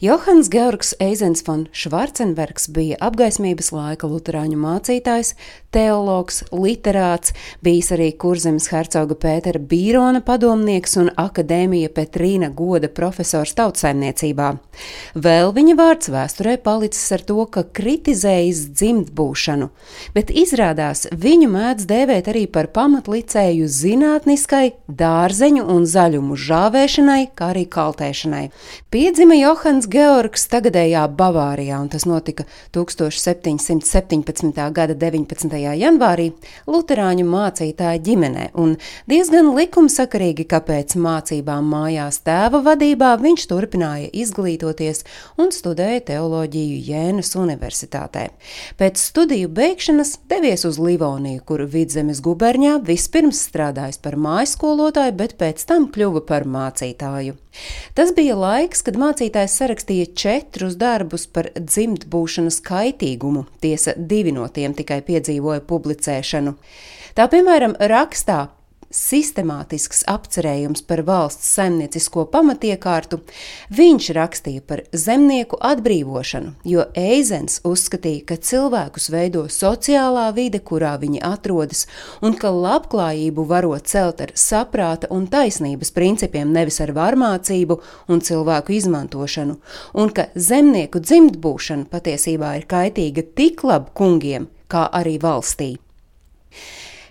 Johans Georgs Eizens von Švarcenbergs bija apgaismības laika luterāņu mācītājs, teologs, literāts, bijis arī kurzemes hercoga Pētera Bīrona padomnieks un akadēmija Petrīna goda profesors tautsaimniecībā. Vēl viņa vārds vēsturē palicis ar to, ka kritizējis dzimtbūšanu, bet izrādās viņu mēdz dēvēt arī par pamatlicēju zinātniskai, dārzeņu un zaļumu žāvēšanai, kā arī kaltēšanai. Piedzima Johans Georgs tagadējā Bavārijā, un tas notika 1717. gada 19. janvārī Lutāņu mācītāja ģimenē, un diezgan likumsakarīgi, kāpēc mācībām mājās tēva vadībā viņš turpināja izglītoties un studēja teoloģiju Jēnas Universitātē. Pēc studiju beigšanas devies uz Livoniju, kur Vidzemes guberņā vispirms strādājis par mājskolotāju, bet pēc tam kļuva par mācītāju. Tas bija laiks, kad mācītājs sarakstīja četrus darbus par dzimtbūšanas kaitīgumu. Tiesa, divi no tiem tikai piedzīvoja publicēšanu. Tā piemēram, rakstā sistemātisks apcerējums par valsts saimniecisko pamatiekārtu, viņš rakstīja par zemnieku atbrīvošanu, jo Eizens uzskatīja, ka cilvēkus veido sociālā vide, kurā viņi atrodas, un ka labklājību varot celt ar saprāta un taisnības principiem, nevis ar varmācību un cilvēku izmantošanu, un ka zemnieku dzimtbūšana patiesībā ir kaitīga tik labi kungiem, kā arī valstī.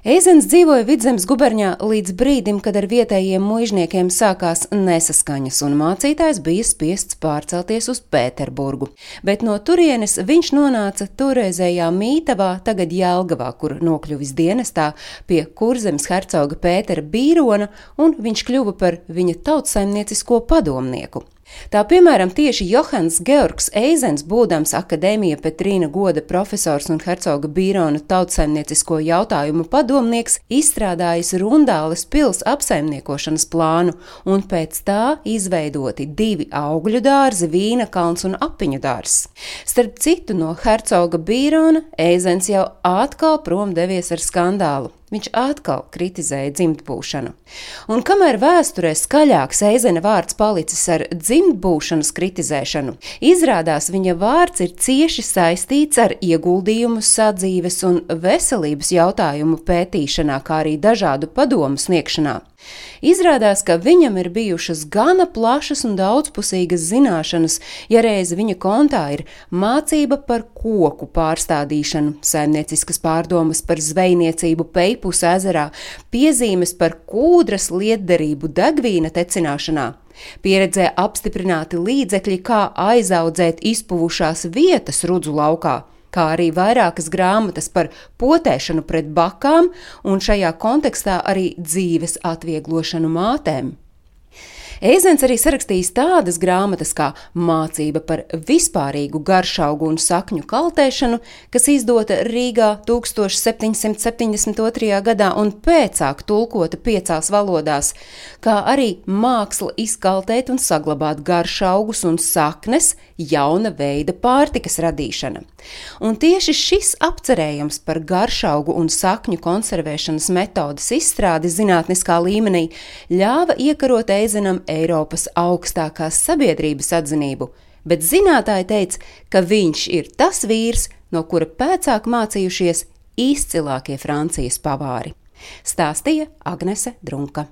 Eizens dzīvoja Vidzemes guberņā līdz brīdim, kad ar vietējiem mužniekiem sākās nesaskaņas, un mācītājs bija spiests pārcelties uz Pēterburgu. Bet no turienes viņš nonāca toreizējā Mītavā, tagad Jēlgavā, kur nokļuvis dienestā pie kurzemes hercoga Pētera Bīrona, un viņš kļuva par viņa tautsaimniecisko padomnieku. Tā piemēram, tieši Johans Georgs Eizens, būdams akadēmija Petrīna goda profesors un hercoga Bīrona tautsaimniecisko jautājumu padomnieks, izstrādājis Rundāles pils apsaimniekošanas plānu, un pēc tā izveidoti divi augļu dārzi, vīna kalns un apiņu dārzs. Starp citu, no hercoga Bīrona Eizens jau atkal prom devies ar skandālu. Viņš atkal kritizēja dzimtbūšanu. Un kamēr vēsturē skaļāks eizena vārds palicis ar dzimtbūšanas kritizēšanu, izrādās viņa vārds ir cieši saistīts ar ieguldījumu sadzīves un veselības jautājumu pētīšanā, kā arī dažādu padomu sniegšanā. Izrādās, ka viņam ir bijušas gana plašas un daudzpusīgas zināšanas, ja reiz viņa kontā ir mācība par koku pārstādīšanu, saimnieciskas pārdomas par zvejniecību Peipus ezerā, piezīmes par kūdras lietderību degvīna tecināšanā. Pieredzē apstiprināti līdzekļi, kā aizaudzēt izpuvušās vietas rudzu laukā kā arī vairākas grāmatas par potēšanu pret bakām un šajā kontekstā arī dzīves atvieglošanu mātēm. Eizens arī sarakstījis tādas grāmatas kā Mācība par vispārīgu garšaugu un sakņu kaltēšanu, kas izdota Rīgā 1772. gadā un pēcāk tulkota piecās valodās, kā arī Māksla izkaltēt un saglabāt garšaugus un saknes, jauna veida pārtikas radīšana. Un tieši šis apcerējums par garšaugu un sakņu konservēšanas metodas izstrādi zinātniskā līmenī ļāva iekarot Eizenam Eiropas augstākās sabiedrības atzinību, bet zinātāji teica, ka viņš ir tas vīrs, no kura pēcāk mācījušies izcilākie Francijas pavāri. Stāstīja Agnese Drunka.